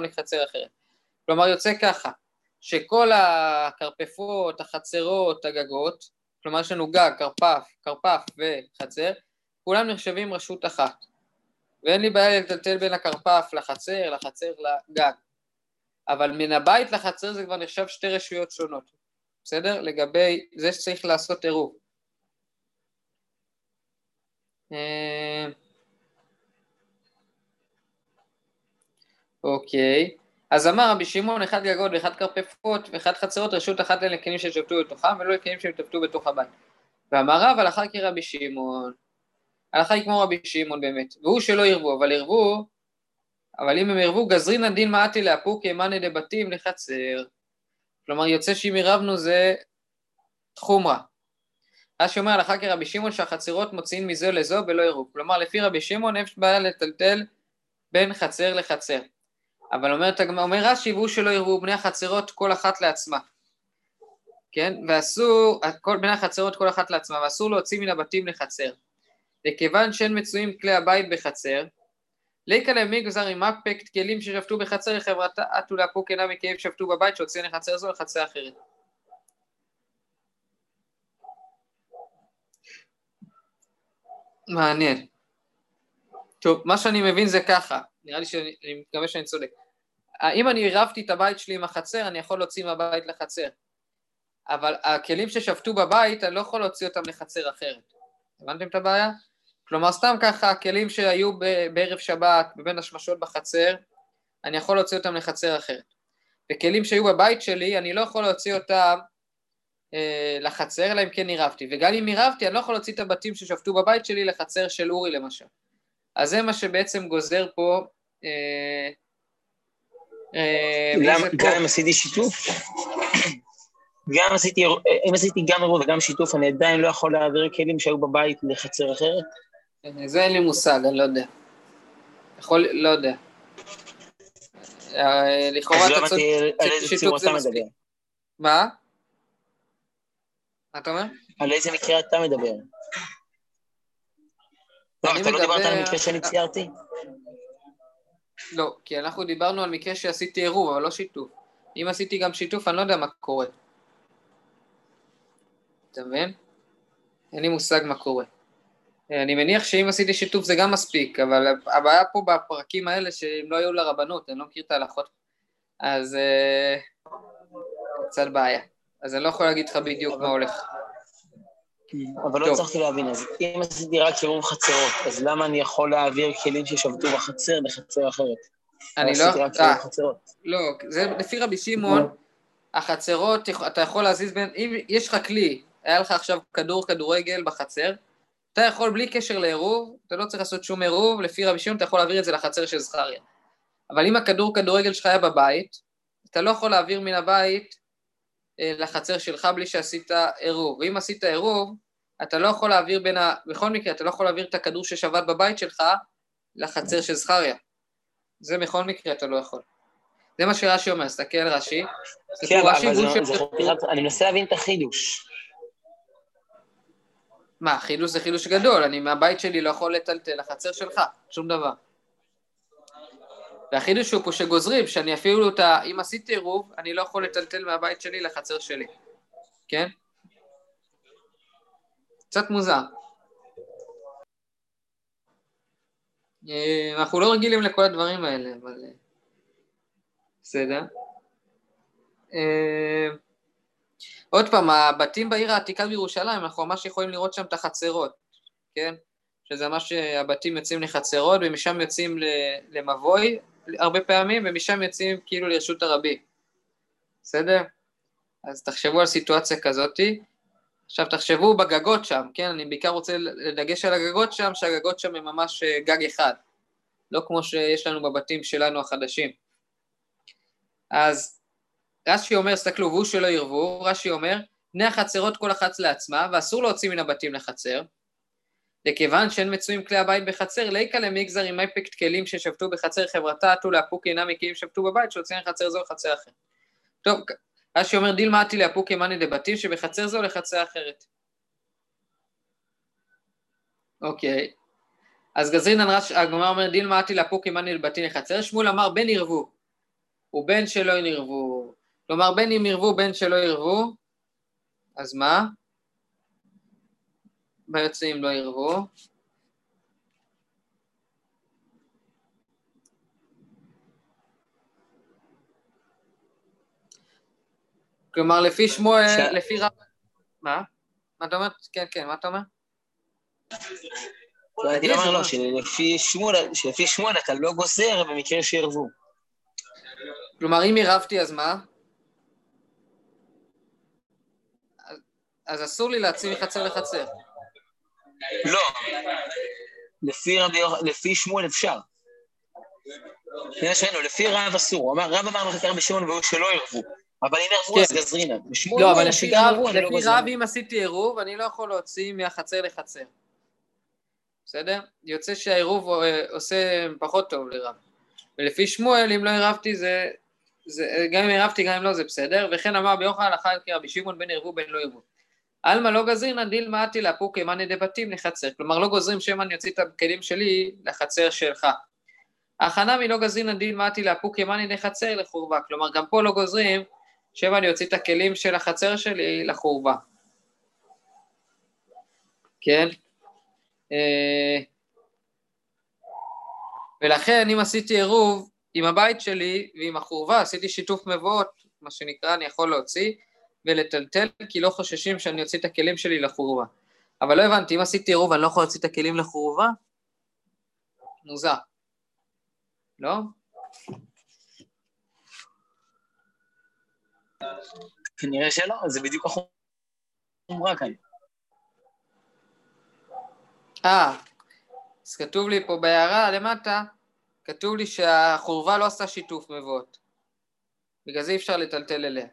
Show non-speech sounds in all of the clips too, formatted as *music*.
לחצר אחרת. כלומר יוצא ככה, שכל הכרפפות, החצרות, הגגות, כלומר יש לנו גג, כרפף, כרפף וחצר, כולם נחשבים רשות אחת. ואין לי בעיה לטלטל בין הכרפף לחצר, לחצר לגג. אבל מן הבית לחצר זה כבר נחשב שתי רשויות שונות, בסדר? לגבי זה שצריך לעשות עירוב. אוקיי, אז אמר רבי שמעון, אחד גגות ואחד כרפפות ואחד חצרות, רשות אחת אלה לכלים ששבתו בתוכם ולא לכלים שהתאבטו בתוך הבית. ואמר רב, הלכה כרבי שמעון. הלכה היא כמו רבי שמעון באמת, והוא שלא ירבו, אבל ירבו, אבל אם הם ירבו, גזרין הדין מעטי לאפוק ימני דבתים לחצר. כלומר, יוצא שאם ירבנו זה חומרה. רש"י אומר הלכה כרבי שמעון שהחצרות מוציאים מזו לזו ולא ירוב. כלומר, לפי רבי שמעון יש בעיה לטלטל בין חצר לחצר. אבל אומר, אומר רש"י, והוא שלא ירבו בני החצרות כל אחת לעצמה. כן? ואסור, כל, בני החצרות כל אחת לעצמה, ואסור להוציא מן הבתים לחצר. וכיוון שאין מצויים כלי הבית בחצר, ליקה למי גזר עם אפקט כלים ששבתו בחצר לחברתה עטו לאפוק אינה מכאב שבתו בבית שהוציאו לחצר זו לחצר אחרת. מעניין. טוב, מה שאני מבין זה ככה, נראה לי שאני מקווה שאני צודק. אם אני עירבתי את הבית שלי עם החצר, אני יכול להוציא מהבית לחצר. אבל הכלים ששבתו בבית, אני לא יכול להוציא אותם לחצר אחרת. הבנתם את הבעיה? כלומר, סתם ככה, הכלים שהיו בערב שבת, בבין השמשות בחצר, אני יכול להוציא אותם לחצר אחרת. וכלים שהיו בבית שלי, אני לא יכול להוציא אותם אה, לחצר, אלא אם כן עירבתי. וגם אם עירבתי, אני לא יכול להוציא את הבתים ששבתו בבית שלי לחצר של אורי למשל. אז זה מה שבעצם גוזר פה... אה, אה, גם אם עשיתי שיתוף? גם עשיתי, אם עשיתי גם אירוע וגם שיתוף, אני עדיין לא יכול להעביר כלים שהיו בבית לחצר אחרת? זה אין לי מושג, אני לא יודע. יכול, לא יודע. אה, לכאורה אתה צודק, שיתוף זה מספיק. מה? מה אתה אומר? על איזה מקרה אתה מדבר? לא, אתה לא דיברת על מקרה שאני ציירתי? לא, כי אנחנו דיברנו על מקרה שעשיתי עירוב, אבל לא שיתוף. אם עשיתי גם שיתוף, אני לא יודע מה קורה. אתה מבין? אין לי מושג מה קורה. אני מניח שאם עשיתי שיתוף זה גם מספיק, אבל הבעיה פה בפרקים האלה שהם לא היו לרבנות, אני לא מכיר את ההלכות, אז uh, קצת בעיה. אז אני לא יכול להגיד לך בדיוק מה הולך. אבל לא הצלחתי להבין, אז אם עשיתי רק קירוב חצרות, אז למה אני יכול להעביר כלים ששבתו בחצר לחצר אחרת? אני לא... אה, לא, זה לפי רבי שמעון, החצרות, אתה יכול להזיז בין... אם יש לך כלי, היה לך עכשיו כדור כדורגל בחצר, אתה יכול בלי קשר לעירוב, אתה לא צריך לעשות שום עירוב, לפי רבי שמעון אתה יכול להעביר את זה לחצר של זכריה. אבל אם הכדור כדורגל שלך היה בבית, אתה לא יכול להעביר מן הבית אה, לחצר שלך בלי שעשית עירוב. ואם עשית עירוב, אתה לא יכול להעביר בין ה... בכל מקרה, אתה לא יכול להעביר את הכדור ששבת בבית שלך לחצר של זכריה. זה בכל מקרה אתה לא יכול. זה מה שרש"י אומר, תסתכל רש"י. כן, אבל זה... אני מנסה להבין את החידוש. מה, חידוש זה חידוש גדול, אני מהבית שלי לא יכול לטלטל לחצר שלך, שום דבר. והחידוש הוא פה שגוזרים, שאני אפילו את ה... אם עשיתי עירוב, אני לא יכול לטלטל מהבית שלי לחצר שלי, כן? קצת מוזר. אה, אנחנו לא רגילים לכל הדברים האלה, אבל... אה, בסדר. אה, עוד פעם, הבתים בעיר העתיקה בירושלים, אנחנו ממש יכולים לראות שם את החצרות, כן? שזה ממש, הבתים יוצאים לחצרות ומשם יוצאים למבוי הרבה פעמים, ומשם יוצאים כאילו לרשות הרבי, בסדר? אז תחשבו על סיטואציה כזאתי. עכשיו תחשבו בגגות שם, כן? אני בעיקר רוצה לדגש על הגגות שם, שהגגות שם הם ממש אה, גג אחד, לא כמו שיש לנו בבתים שלנו החדשים. אז רש"י אומר, סתכלו, והוא שלא ירבו, רש"י אומר, בני החצרות כל אחת לעצמה, ואסור להוציא מן הבתים לחצר, וכיוון שאין מצויים כלי הבית בחצר, ליקה למגזר עם אפקט כלים ששבתו בחצר חברתה, עטו לאפוק אינם מכלים ששבתו בבית, שהוציאו לחצר זו לחצר אחרת. טוב, רש"י אומר, דיל מעטי לאפוק ימני דבתים שבחצר זו לחצר אחרת. אוקיי. אז גזרינן רש"י, הגמרא אומר, דיל מעטי לאפוק ימני דבתים לחצר, שמואל אמר, בן ירבו. ובין שלא ירבו. כלומר, בין אם ירבו, בין שלא ירבו, אז מה? מה יוצא אם לא ירבו? כלומר, לפי שמואל, ש... לפי רב... מה? מה אתה אומר? כן, כן, מה אתה אומר? רציתי לומר לו שלפי שמואל אתה לא גוזר במקרה שירבו. כלומר, אם עירבתי, אז מה? אז אסור לי להציב מחצר לחצר. לא, לפי, לפי שמואל אפשר. לפי רב אסור, רב אמר לך רבי שמעון והוא שלא ירבו, אבל אם ירבו אז כן. גזרינה. לא, אבל לפי לא רב אם עשיתי עירוב, אני לא יכול להוציא מהחצר לחצר. בסדר? יוצא שהעירוב אה, עושה פחות טוב לרב. ולפי שמואל, אם לא עירבתי זה, זה, גם אם עירבתי, גם אם לא, זה בסדר. וכן אמר ביוחד הלכה כרבי שמעון בין עירבו בין לא עירבו. עלמא לא גזרינא דילמא אתי לאפוקי מאני דבתים לחצר. כלומר, לא גוזרים שמא אני אוציא את הכלים שלי לחצר שלך. הכנה מלא גזרינא דילמא אתי לאפוקי מאני לחצר לחורבה. כלומר, גם פה לא גוזרים שמא אני אוציא את הכלים של החצר שלי לחורבה. כן? אה, ולכן אם עשיתי עירוב עם הבית שלי ועם החורבה, עשיתי שיתוף מבואות, מה שנקרא, אני יכול להוציא ולטלטל, כי לא חוששים שאני אוציא את הכלים שלי לחורבה. אבל לא הבנתי, אם עשיתי עירוב אני לא יכול להוציא את הכלים לחורבה? מוזר. לא? כנראה שלא, זה בדיוק החומרה כאן. אה, אז כתוב לי פה בהערה למטה, כתוב לי שהחורבה לא עשתה שיתוף מבואות. בגלל זה אי אפשר לטלטל אליה.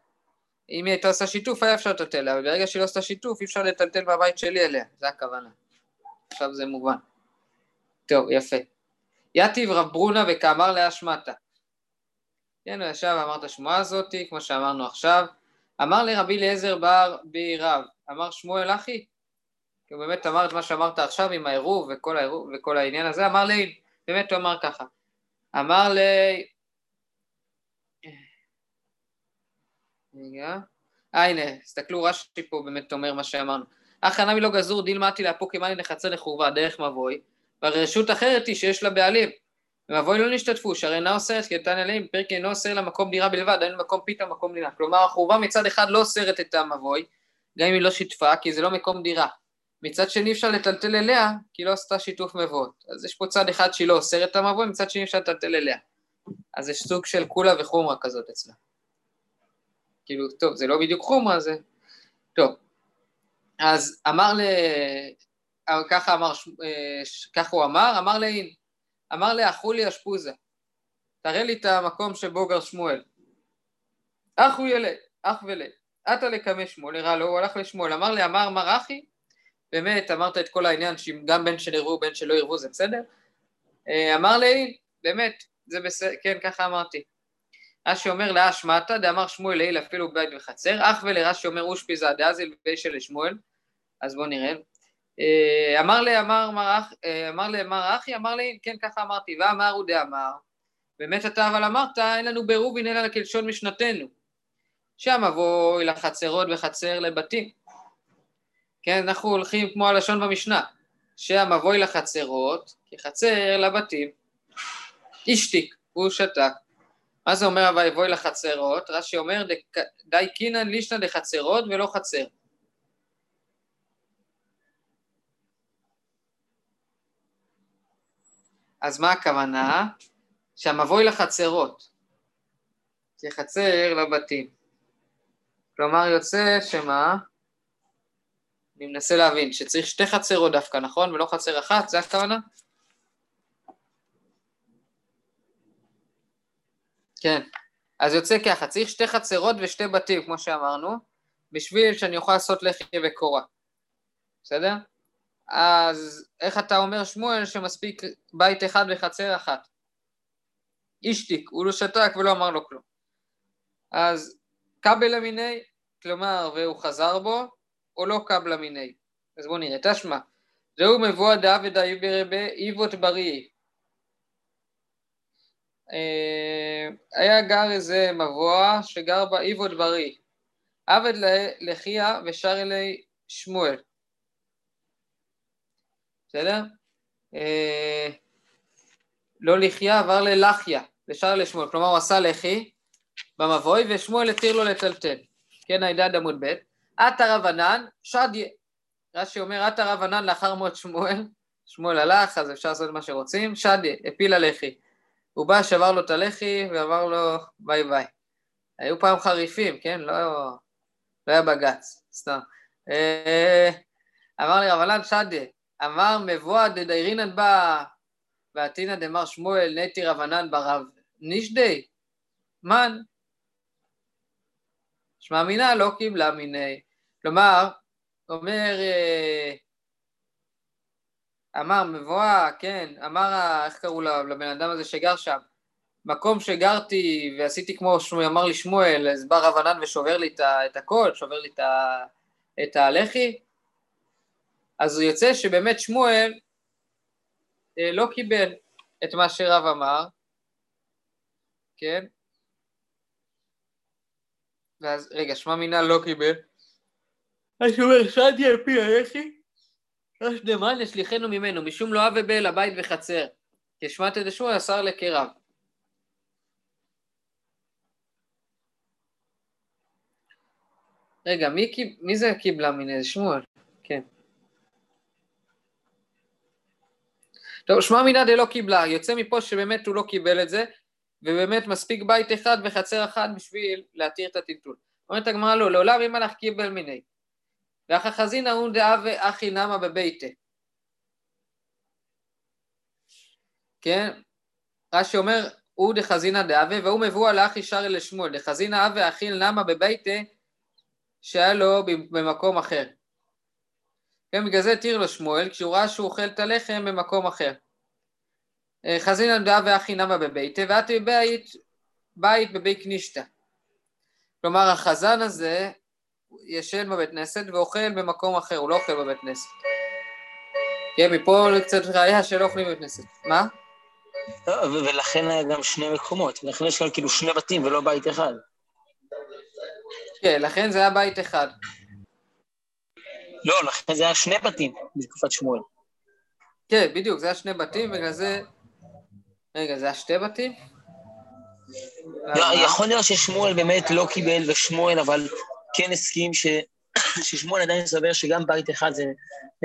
אם היא הייתה עושה שיתוף, היה אפשר לטלטל אליה, אבל ברגע שהיא לא עשתה שיתוף, אי אפשר לטלטל בבית שלי אליה, זה הכוונה. עכשיו זה מובן. טוב, יפה. יתיב רב ברונה וכאמר להשמטה. כן, הוא ישב ואמר את השמועה הזאתי, כמו שאמרנו עכשיו. אמר לרבי אליעזר בר בי רב, אמר שמואל אחי, כי הוא באמת אמר את מה שאמרת עכשיו עם העירוב וכל, העירוב, וכל העניין הזה, אמר לי, באמת הוא אמר ככה, אמר לי, רגע, אה הנה, תסתכלו, רש"י פה באמת אומר מה שאמרנו. אך הנמי לא גזור דיל מתי לאפוקי מאני לחצר לחורבה דרך מבוי, והרשות אחרת היא שיש לה בעלים. ומבוי לא נשתתפו, שהרי אינה אוסרת כי נתן אליהם, פרק אינו אוסר לה מקום דירה בלבד, אין מקום פיתה, מקום דירה. כלומר, החורבה מצד אחד לא אוסרת את המבוי, גם אם היא לא שיתפה, כי זה לא מקום דירה. מצד שני אפשר לטלטל אליה, כי לא עשתה שיתוף מבואות. אז יש פה צד אחד שהיא לא אוסרת את המבוי, מצד שני אפשר לטלטל אליה. אז יש סוג של קולה וחומרה כזאת אצלה. כאילו, טוב, זה לא בדיוק חומרה, זה... טוב. אז אמר ל... ככה אמר, אה, ככה הוא אמר, אמר לאין, אמר לאחו לי אשפוזה, תראה לי את המקום שבו גר שמואל. אח הוא ילד, אח ולד, עתה לקמא שמואל, הראה לו, הוא הלך לשמואל, אמר לי, אמר מר אחי, באמת אמרת את כל העניין שגם בין של יראו בין שלא יראו זה בסדר? אה, אמר לי, באמת, זה בסדר, כן, ככה אמרתי. רש"י אומר לאשמטה, דאמר שמואל לעיל אפילו בית וחצר, אך ולרש"י אומר אושפיזה דאזיל ושל לשמואל, אז בואו נראה. אה, אמר לי, אמר מר אחי, אה, אמר לי, מר אחי, אמר לי, כן, ככה אמרתי, ואמר הוא דאמר, באמת אתה אבל אמרת, אין לנו בעירובין אלא כלשון משנתנו. שם אבוי לחצרות וחצר לבתים. כן, אנחנו הולכים כמו הלשון במשנה, שהמבוי לחצרות, כחצר לבתים. השתיק, הוא שתק. מה זה אומר ויבואי לחצרות? רש"י אומר, די קינן לישנא דחצרות ולא חצר. אז מה הכוונה? שהמבוי לחצרות, כחצר לבתים. כלומר יוצא שמה? אני מנסה להבין, שצריך שתי חצרות דווקא, נכון? ולא חצר אחת, זה הכוונה? כן, אז יוצא ככה, צריך שתי חצרות ושתי בתים, כמו שאמרנו, בשביל שאני אוכל לעשות לחי וקורה, בסדר? אז איך אתה אומר שמואל שמספיק בית אחד וחצר אחת? אישתיק, הוא לא שתק ולא אמר לו כלום. אז קבל למיני, כלומר, והוא חזר בו, או לא קבלה מיני. אז בואו נראה, תשמע, זהו מבוא דאבד ברבה איבות בריאי. אה, היה גר איזה מבוע שגר בה איבוד בריא. עבד לחייה ושר אלי שמואל. בסדר? אה, לא לחיה עבר ללחיה, ושר לשמואל. כלומר הוא עשה לחי במבוי ושמואל התיר לו לטלטל. כן, הידד עמוד ב', עטה רב ענן, שדיה. רש"י אומר, עטה רב ענן לאחר מות שמואל, שמואל הלך, אז אפשר לעשות מה שרוצים, שדיה, הפיל הלחי. הוא בא, שבר לו את הלחי, ואמר לו ביי ביי. היו פעם חריפים, כן? לא, לא היה בג"ץ, סתם. אה, אמר לי רבנן שדיה, אמר מבואה דדיירינן בא, ועתינא דמר שמואל נטי רבנן ברב נישדי, מן. שמע מינה לא קיבלה מיני. כלומר, אומר, אה, אמר מבואה, כן, אמר, איך קראו לבן אדם הזה שגר שם? מקום שגרתי ועשיתי כמו אמר לי שמואל, אז בא רב ענן ושובר לי את הכל, שובר לי את הלחי, אז הוא יוצא שבאמת שמואל אה, לא קיבל את מה שרב אמר, כן? ואז, רגע, שמע מינה לא קיבל. אז הוא אומר, שדתי על פי הלחי, ראש דמן ישליכנו ממנו, משום לא אבה באל הבית וחצר, כשמעת את שמואל השר לקרב. רגע, מי, מי זה קיבלה מיני? שמואל, כן. טוב, שמע מינא דלא קיבלה, יוצא מפה שבאמת הוא לא קיבל את זה, ובאמת מספיק בית אחד וחצר אחת בשביל להתיר את הטלטול. אומרת הגמרא לא, לעולם אם הלך קיבל מיני. ואחר חזינא הוא דאב אחי נמה בביתה. כן? רש"י אומר, הוא דחזינא דאבה, והוא מבואר לאחי שרי לשמואל, דחזינא אבה אחי נמה בביתה, שהיה לו במקום אחר. כן, בגלל זה התיר לו שמואל, כשהוא ראה שהוא אוכל את הלחם במקום אחר. אה, חזינא דאה ואחי נמה בביתה, ואתי בבית, בית בבית קנישתא. כלומר, החזן הזה ישן בבית כנסת ואוכל במקום אחר, הוא לא אוכל בבית כנסת. כן, מפה קצת ראייה שלא אוכלים בבית כנסת. מה? לא, ולכן היה גם שני מקומות, לכן יש כאן כאילו שני בתים ולא בית אחד. כן, לכן זה היה בית אחד. לא, לכן זה היה שני בתים בתקופת שמואל. כן, בדיוק, זה היה שני בתים, בגלל זה... רגע, זה היה שתי בתים? לא, יכול להיות ששמואל באמת לא קיבל, ושמואל אבל כן הסכים ש... *coughs* ששמואל עדיין סובר שגם בית אחד זה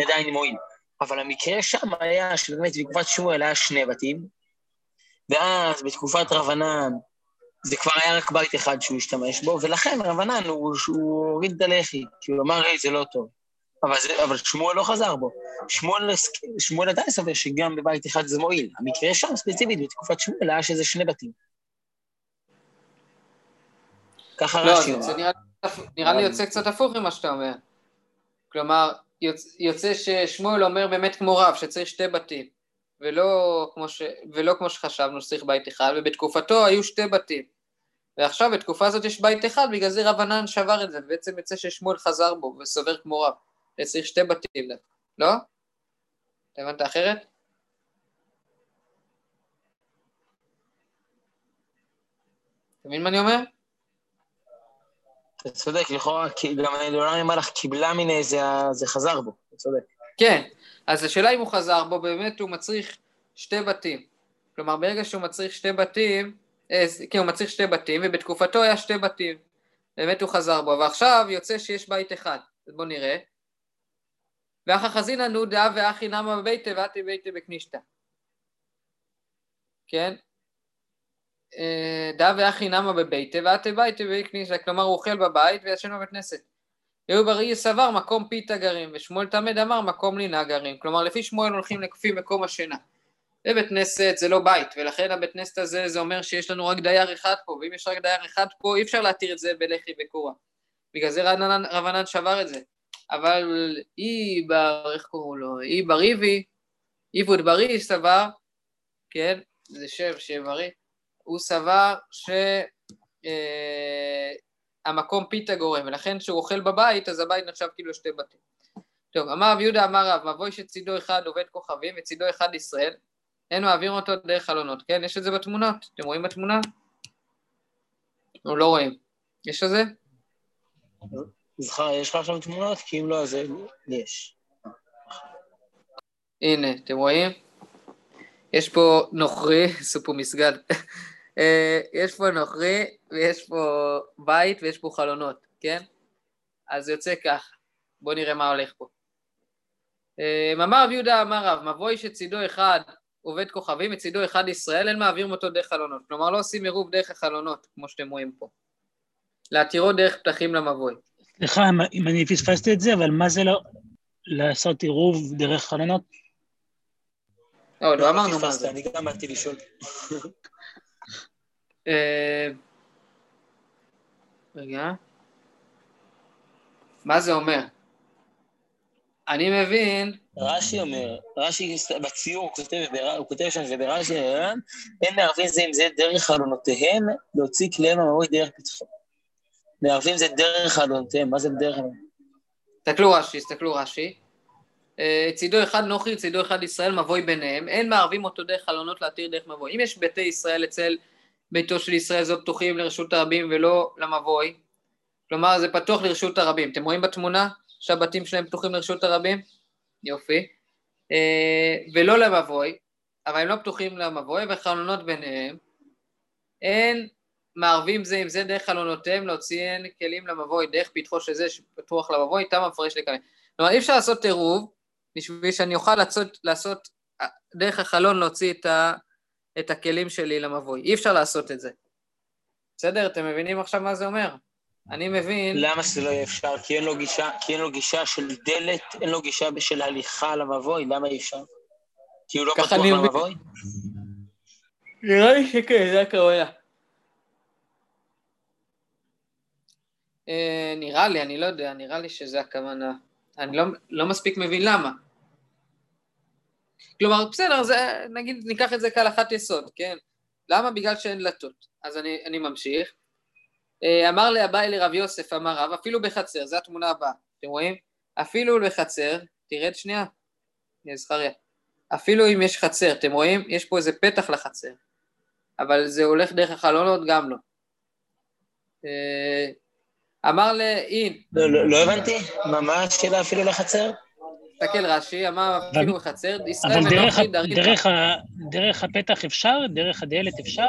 עדיין מועיל. אבל המקרה שם היה שבאמת בתקופת שמואל היה שני בתים, ואז בתקופת רבנן זה כבר היה רק בית אחד שהוא השתמש בו, ולכן רבנן הוא, הוא הוריד את הלחי, כי הוא אמר, היי, זה לא טוב. אבל, זה, אבל שמואל לא חזר בו. שמואל, שמואל עדיין סובר שגם בבית אחד זה מועיל. המקרה שם ספציפית, בתקופת שמואל, היה שזה שני בתים. ככה לא, רש"י אומר. נראה, נראה לי יוצא קצת הפוך ממה שאתה אומר. כלומר, יוצא, יוצא ששמואל אומר באמת כמו רב, שצריך שתי בתים, ולא כמו, ש, ולא כמו שחשבנו שצריך בית אחד, ובתקופתו היו שתי בתים. ועכשיו בתקופה הזאת יש בית אחד, בגלל זה רב ענן שבר את זה, ובעצם יוצא ששמואל חזר בו וסובר כמו רב. צריך שתי בתים, לא? אתה הבנת אחרת? אתה מבין מה אני אומר? אתה צודק, לכאורה, גם לעולם המלאך קיבלה מיני, זה, זה חזר בו, אתה צודק. כן, אז השאלה אם הוא חזר בו, באמת הוא מצריך שתי בתים. כלומר, ברגע שהוא מצריך שתי בתים, כן, הוא מצריך שתי בתים, ובתקופתו היה שתי בתים. באמת הוא חזר בו, ועכשיו יוצא שיש בית אחד. אז בואו נראה. ואחא חזינא דאה ואחי נמא בביתה ואתי ביתה בקנישתא. כן? דאה ואחי נמא בביתה ואתי ביתה בקנישתא, כלומר הוא אוכל בבית וישן בבית כנסת. יהוא בריא סבר מקום פיתה גרים, ושמואל תמד אמר מקום לינה גרים. כלומר לפי שמואל הולכים לפי מקום השינה. ובית כנסת זה לא בית, ולכן הבית כנסת הזה זה אומר שיש לנו רק דייר אחד פה, ואם יש רק דייר אחד פה אי אפשר להתיר את זה בלחי וקורה. בגלל זה רבנן שבר את זה. אבל היא בר, איך קוראים לו? היא בריבי, עיבוד בריא סבר, כן, זה שם שם בריא, הוא סבר שהמקום אה, פיתה גורם, ולכן כשהוא אוכל בבית, אז הבית נחשב כאילו שתי בתים. טוב, אמר רב יהודה אמר רב, מבוי שצידו אחד עובד כוכבים וצידו אחד ישראל, אין מעביר אותו דרך חלונות, כן? יש את זה בתמונות, אתם רואים בתמונה? או לא רואים? יש את זה? זכר, יש לך עכשיו תמונות? כי אם לא, אז יש. הנה, אתם רואים? יש פה נוכרי, עשו פה מסגד. יש פה נוכרי, ויש פה בית, ויש פה חלונות, כן? אז יוצא כך. בואו נראה מה הולך פה. אה, אמר רב יהודה אמר רב, מבוי שצידו אחד עובד כוכבים, וצידו אחד ישראל, אין מעבירים אותו דרך חלונות. כלומר, לא עושים עירוב דרך החלונות, כמו שאתם רואים פה. להתירו דרך פתחים למבוי. סליחה אם אני פספסתי את זה, אבל מה זה לא לעשות עירוב דרך חלונות? לא, לא אמרנו מה זה. אני גם באתי לשאול. אה, רגע. מה זה אומר? אני מבין... רש"י אומר, רש"י בציור הוא כותב, הוא כותב שם שברש"י אין מערבים זה עם זה דרך חלונותיהם להוציא כליהם המבוי דרך פתחו. מערבים זה דרך חלונותיהם, מה זה דרך חלונותיהם? תסתכלו רש"י, תסתכלו רש"י. אה, צידו אחד נוכרי, צידו אחד ישראל, מבוי ביניהם, אין מערבים אותו דרך חלונות להתיר דרך מבוי. אם יש ביתי ישראל אצל ביתו של ישראל זו פתוחים לרשות הרבים ולא למבוי, כלומר זה פתוח לרשות הרבים. אתם רואים בתמונה שהבתים שלהם פתוחים לרשות הרבים? יופי. אה, ולא למבוי, אבל הם לא פתוחים למבוי, וחלונות ביניהם. אין מערבים זה עם זה דרך חלונותיהם להוציאן כלים למבוי, דרך פתחו של זה שפתוח למבוי, איתם המפרש לקבל. כלומר אי אפשר לעשות עירוב בשביל שאני אוכל לעשות, לעשות דרך החלון להוציא את, ה, את הכלים שלי למבוי. אי אפשר לעשות את זה. בסדר? אתם מבינים עכשיו מה זה אומר? אני מבין... למה שזה לא יהיה אפשר? כי אין לו גישה, כי אין לו גישה של דלת, אין לו גישה של הליכה למבוי, למה אי אפשר? כי הוא לא פתוח למבוי? נראה לי שכן, זה הכוונה. נראה לי, אני לא יודע, נראה לי שזה הכוונה. אני לא, לא מספיק מבין למה. כלומר, בסדר, זה, נגיד, ניקח את זה כהלכת יסוד, כן? למה? בגלל שאין דלתות. אז אני, אני ממשיך. אה, אמר לאביי לרב יוסף, אמר רב, אפילו בחצר, זו התמונה הבאה, אתם רואים? אפילו בחצר, תרד שנייה, זכריה. אפילו אם יש חצר, אתם רואים? יש פה איזה פתח לחצר, אבל זה הולך דרך החלונות, גם לא. אמר לאין. לא, לא, לא הבנתי, מה השאלה אפילו לחצר? תסתכל רש"י, אמר אפילו בחצר, ישראל ונוחי דרים. דרך, דרך הפתח אפשר? דרך הדלת אפשר?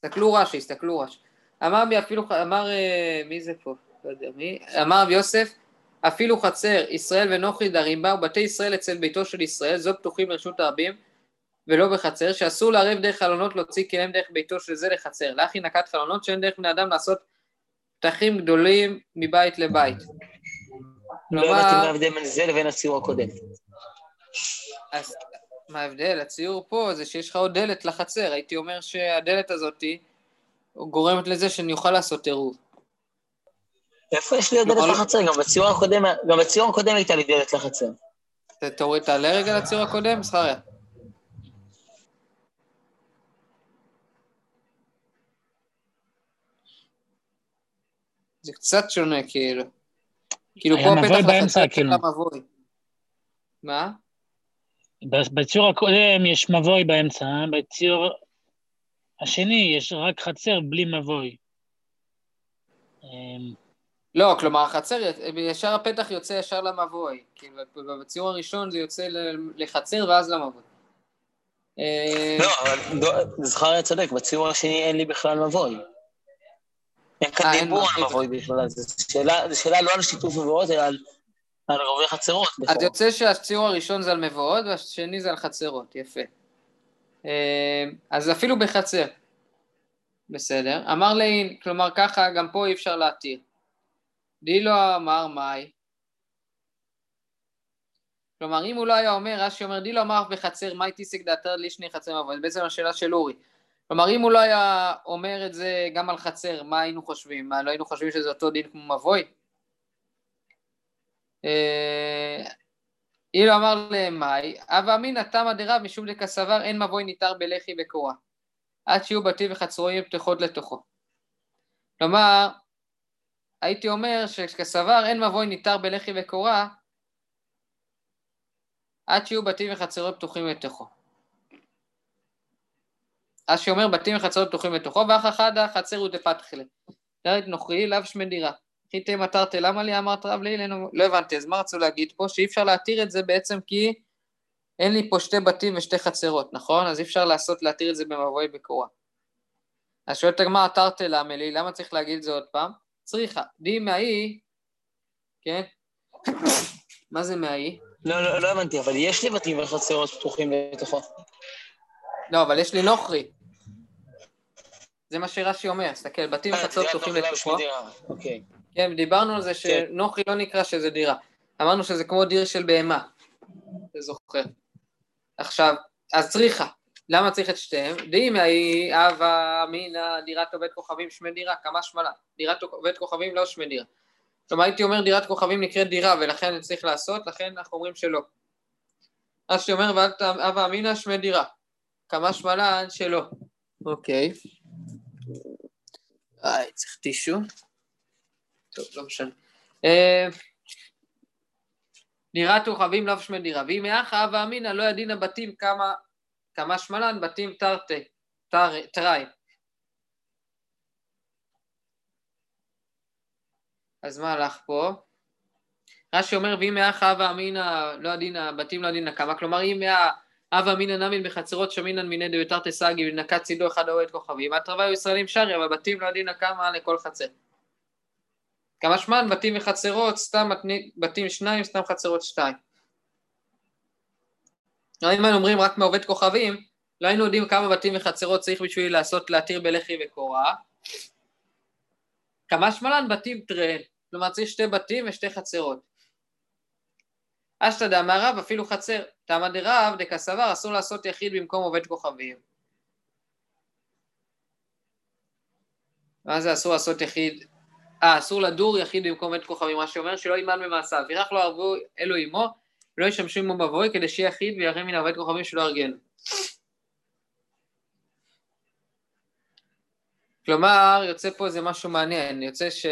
תסתכלו רש"י, תסתכלו רש"י. אמר בי אפילו, אמר, אה, מי זה פה? לא יודע מי. אמר רבי יוסף, אפילו חצר, ישראל ונוחי דרים בה, ובתי ישראל אצל ביתו של ישראל, זו פתוחים לרשות הרבים, ולא בחצר, שאסור לערב דרך חלונות להוציא כליהם דרך ביתו של זה לחצר. לאחי נקט חלונות שאין דרך בני אדם לעשות פתחים גדולים מבית לבית. לא הבנתי מה ההבדל בין זה לבין הציור הקודם. אז מה ההבדל? הציור פה זה שיש לך עוד דלת לחצר, הייתי אומר שהדלת הזאתי גורמת לזה שאני אוכל לעשות עירוב. איפה יש לי עוד דלת לחצר? גם בציור הקודם, גם בציור הקודם הייתה לי דלת לחצר. תוריד, תעלה רגע לציור הקודם, זכריה. זה קצת שונה, כאילו. כאילו פה הפתח לחצר כאילו. המבוי. מה? בציור הקודם יש מבוי באמצע, בציור השני יש רק חצר בלי מבוי. אמ, לא, כלומר החצר, ישר הפתח יוצא ישר למבוי. כאילו בציור הראשון זה יוצא לחצר ואז למבוי. לא, אבל זכריה צודק, בציור השני אין לי בכלל מבוי. אין כאן אה, דיבור על מבוי בכלל, זו שאלה לא על שיתוף מבואות, אלא על על רובי חצרות. אז יוצא שהציור הראשון זה על מבואות והשני זה על חצרות, יפה. אה, אז אפילו בחצר. בסדר. אמר לעין, כלומר ככה גם פה אי אפשר להתיר. דילו אמר מאי. כלומר אם הוא לא היה אומר, רש"י אומר דילו אמר בחצר מאי תיסק דעתר לישני חצר מבוי, זה בעצם השאלה של אורי. כלומר אם הוא לא היה אומר את זה גם על חצר, מה היינו חושבים? מה לא היינו חושבים שזה אותו דין כמו מבוי? אה, אילו אמר להם מאי, הווה אמינא תמא דרב משום דקסבר אין מבוי ניתר בלחי וקורה, עד שיהיו בתים וחצרו יהיו פתוחות לתוכו. כלומר, הייתי אומר שכסבר אין מבוי ניתר בלחי וקורה, עד שיהיו בתים וחצרות פתוחים לתוכו. אז שאומר בתים וחצרות פתוחים לתוכו, ואח אחד החצר הוא דפתחלה. דרת נוכרי לאו שמי דירה. חיטי מטרתי, למה לי אמרת רב לאילנו? לא הבנתי, אז מה רצו להגיד פה? שאי אפשר להתיר את זה בעצם כי אין לי פה שתי בתים ושתי חצרות, נכון? אז אי אפשר לעשות, להתיר את זה במבואי בקורה. אז שואלת הגמרא, תרתי למה לי, למה צריך להגיד את זה עוד פעם? צריכה. די מהאי, כן? *coughs* מה זה מהאי? לא, לא, לא הבנתי, אבל יש לי בתים וחצרות פתוחים לתוכו. לא, אבל יש לי נוכרי. זה מה שרש"י אומר, תסתכל, בתים אה, וחצרות פתוחים לתוכו. אוקיי. כן, דיברנו על זה כן. שנוכרי לא נקרא שזה דירה. אמרנו שזה כמו דיר של בהמה. אתה זוכר. עכשיו, אז צריכה. למה צריך את שתיהם? דאם היא הווה אמינא דירת עובד כוכבים שמי דירה, כמה שמלה. דירת עובד כוכבים לא שמי דירה. כלומר הייתי אומר דירת כוכבים נקראת דירה ולכן אני צריך לעשות, לכן אנחנו אומרים שלא. אז שאומר הווה אמינא שמי דירה. כמה שמלה שלא. אוקיי. איי, צריך טישו. טוב, לא משנה. אה, דירת כוכבים לאו שמי דירה. ואם יאחא הווה אמינא לא ידין הבתים כמה כמה שמלן בתים תרתי, תראי. אז מה הלך פה? רש"י אומר, ואם היה חווה אמינא לא הדינא, בתים לא הדינא כמה, כלומר אם היה הווה אמינא נמין בחצרות שמינן מיני דביתר תסגי ונקע צידו אחד האוהד כוכבים, התרווה ישראלים שרי, אבל בתים לא הדינא כמה לכל חצר. כמה שמן בתים וחצרות, סתם בתים שניים, סתם חצרות שתיים. אם היינו אומרים רק מעובד כוכבים, לא היינו יודעים כמה בתים וחצרות צריך בשביל לעשות, להתיר בלחי וקורה. כמה שמלן בתים טרן, כלומר צריך שתי בתים ושתי חצרות. אשתא דאמר רב אפילו חצר, תמא דרב דקסבר אסור לעשות יחיד במקום עובד כוכבים. מה זה אסור לעשות יחיד? אה, אסור לדור יחיד במקום עובד כוכבים, מה שאומר שלא יימן במעשיו, וירח לא ערבו אלו עמו, ולא ישמשו עמו מבואי כדי שיהיה יחיד ויראה מן העובד כוכבים שלא ירגנו. כלומר, יוצא פה איזה משהו מעניין, יוצא ש...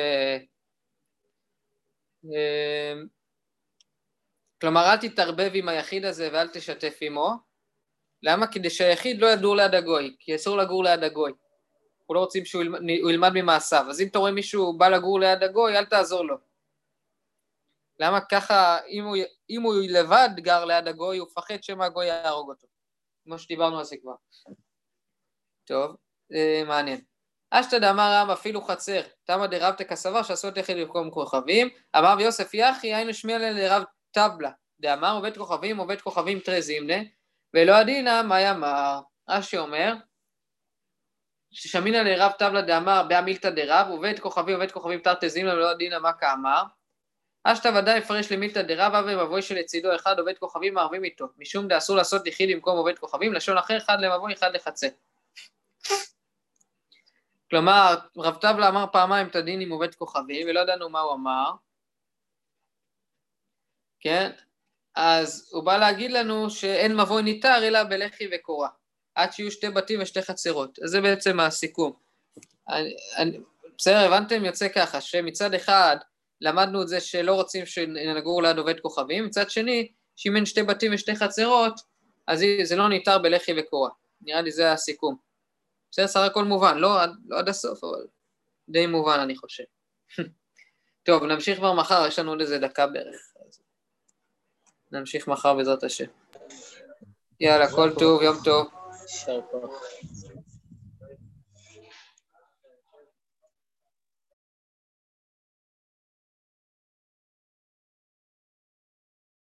כלומר, אל תתערבב עם היחיד הזה ואל תשתף עמו. למה? כדי שהיחיד לא ידור ליד הגוי, כי אסור לגור ליד הגוי. אנחנו לא רוצים שהוא ילמד, ילמד ממעשיו. אז אם אתה רואה מישהו בא לגור ליד הגוי, אל תעזור לו. למה ככה, אם הוא, אם הוא לבד גר ליד הגוי, הוא מפחד שמא הגוי יהרוג אותו. כמו שדיברנו על זה כבר. טוב, אה, מעניין. אשתא דאמר רם אפילו חצר, תמא דרבתא כסבר שעשות יחיד במקום כוכבים, אמר ויוסף יחי היינו שמיע לרב טבלה, דאמר עובד כוכבים עובד כוכבים תרי זימנה, ולא עדינא מה יאמר. רש"י אומר, ששמינא לרב טבלה דאמר באמילתא דרב, עובד כוכבים עובד כוכבים תרתי זימנה ולא עדינא מה כאמר, אשתא ודאי הפרש למילתא דרב אבי מבוי שלצידו אחד עובד כוכבים מערבים איתו, משום דאסור לעשות יחיד במקום עובד כוכבים, לשון אחר אחד למבוי אחד לחצה. כלומר, רב טבלה אמר פעמיים את הדין עם עובד כוכבים, ולא ידענו מה הוא אמר, כן? אז הוא בא להגיד לנו שאין מבוי ניתר אלא בלחי וקורה, עד שיהיו שתי בתים ושתי חצרות. אז זה בעצם הסיכום. אני, אני, בסדר, הבנתם? יוצא ככה, שמצד אחד למדנו את זה שלא רוצים שנגור ליד עובד כוכבים, מצד שני, שאם אין שתי בתים ושתי חצרות, אז זה לא ניתר בלחי וקורה. נראה לי זה הסיכום. בסדר, סך הכל מובן, לא לא עד הסוף, אבל די מובן אני חושב. *laughs* טוב, נמשיך כבר מחר, יש לנו עוד איזה דקה בערך. נמשיך מחר בעזרת השם. יאללה, כל טוב, יום טוב. יישר כוח.